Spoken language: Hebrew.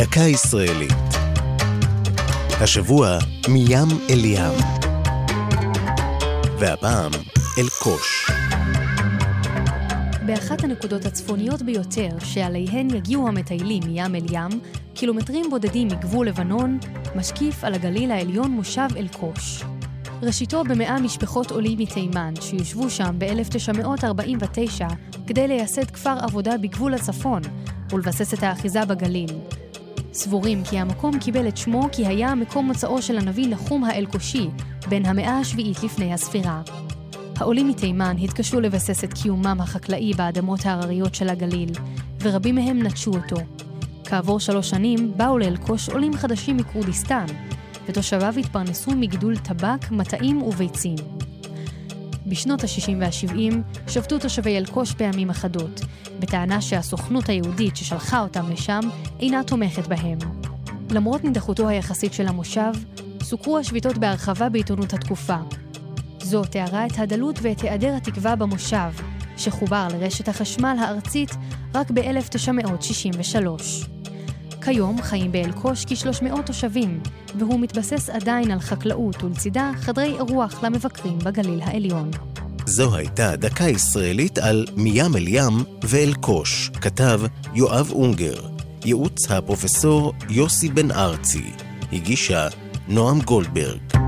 דקה ישראלית. השבוע מים אל ים. והפעם אל קוש. באחת הנקודות הצפוניות ביותר שעליהן יגיעו המטיילים מים אל ים, קילומטרים בודדים מגבול לבנון, משקיף על הגליל העליון מושב אל קוש. ראשיתו במאה משפחות עולים מתימן, שיושבו שם ב-1949 כדי לייסד כפר עבודה בגבול הצפון ולבסס את האחיזה בגליל. סבורים כי המקום קיבל את שמו כי היה מקום מוצאו של הנביא נחום האלקושי, בן המאה השביעית לפני הספירה. העולים מתימן התקשו לבסס את קיומם החקלאי באדמות ההרריות של הגליל, ורבים מהם נטשו אותו. כעבור שלוש שנים באו לאלקוש עולים חדשים מכורדיסטן, ותושביו התפרנסו מגידול טבק, מטעים וביצים. בשנות ה-60 וה-70 שבתו תושבי אלקוש פעמים אחדות, בטענה שהסוכנות היהודית ששלחה אותם לשם אינה תומכת בהם. למרות נידחותו היחסית של המושב, סוקרו השביתות בהרחבה בעיתונות התקופה. זו תיארה את הדלות ואת היעדר התקווה במושב, שחובר לרשת החשמל הארצית רק ב-1963. כיום חיים באלקוש כ-300 תושבים, והוא מתבסס עדיין על חקלאות ולצידה חדרי אירוח למבקרים בגליל העליון. זו הייתה דקה ישראלית על מים אל ים ואלקוש, כתב יואב אונגר, ייעוץ הפרופסור יוסי בן ארצי, הגישה נועם גולדברג.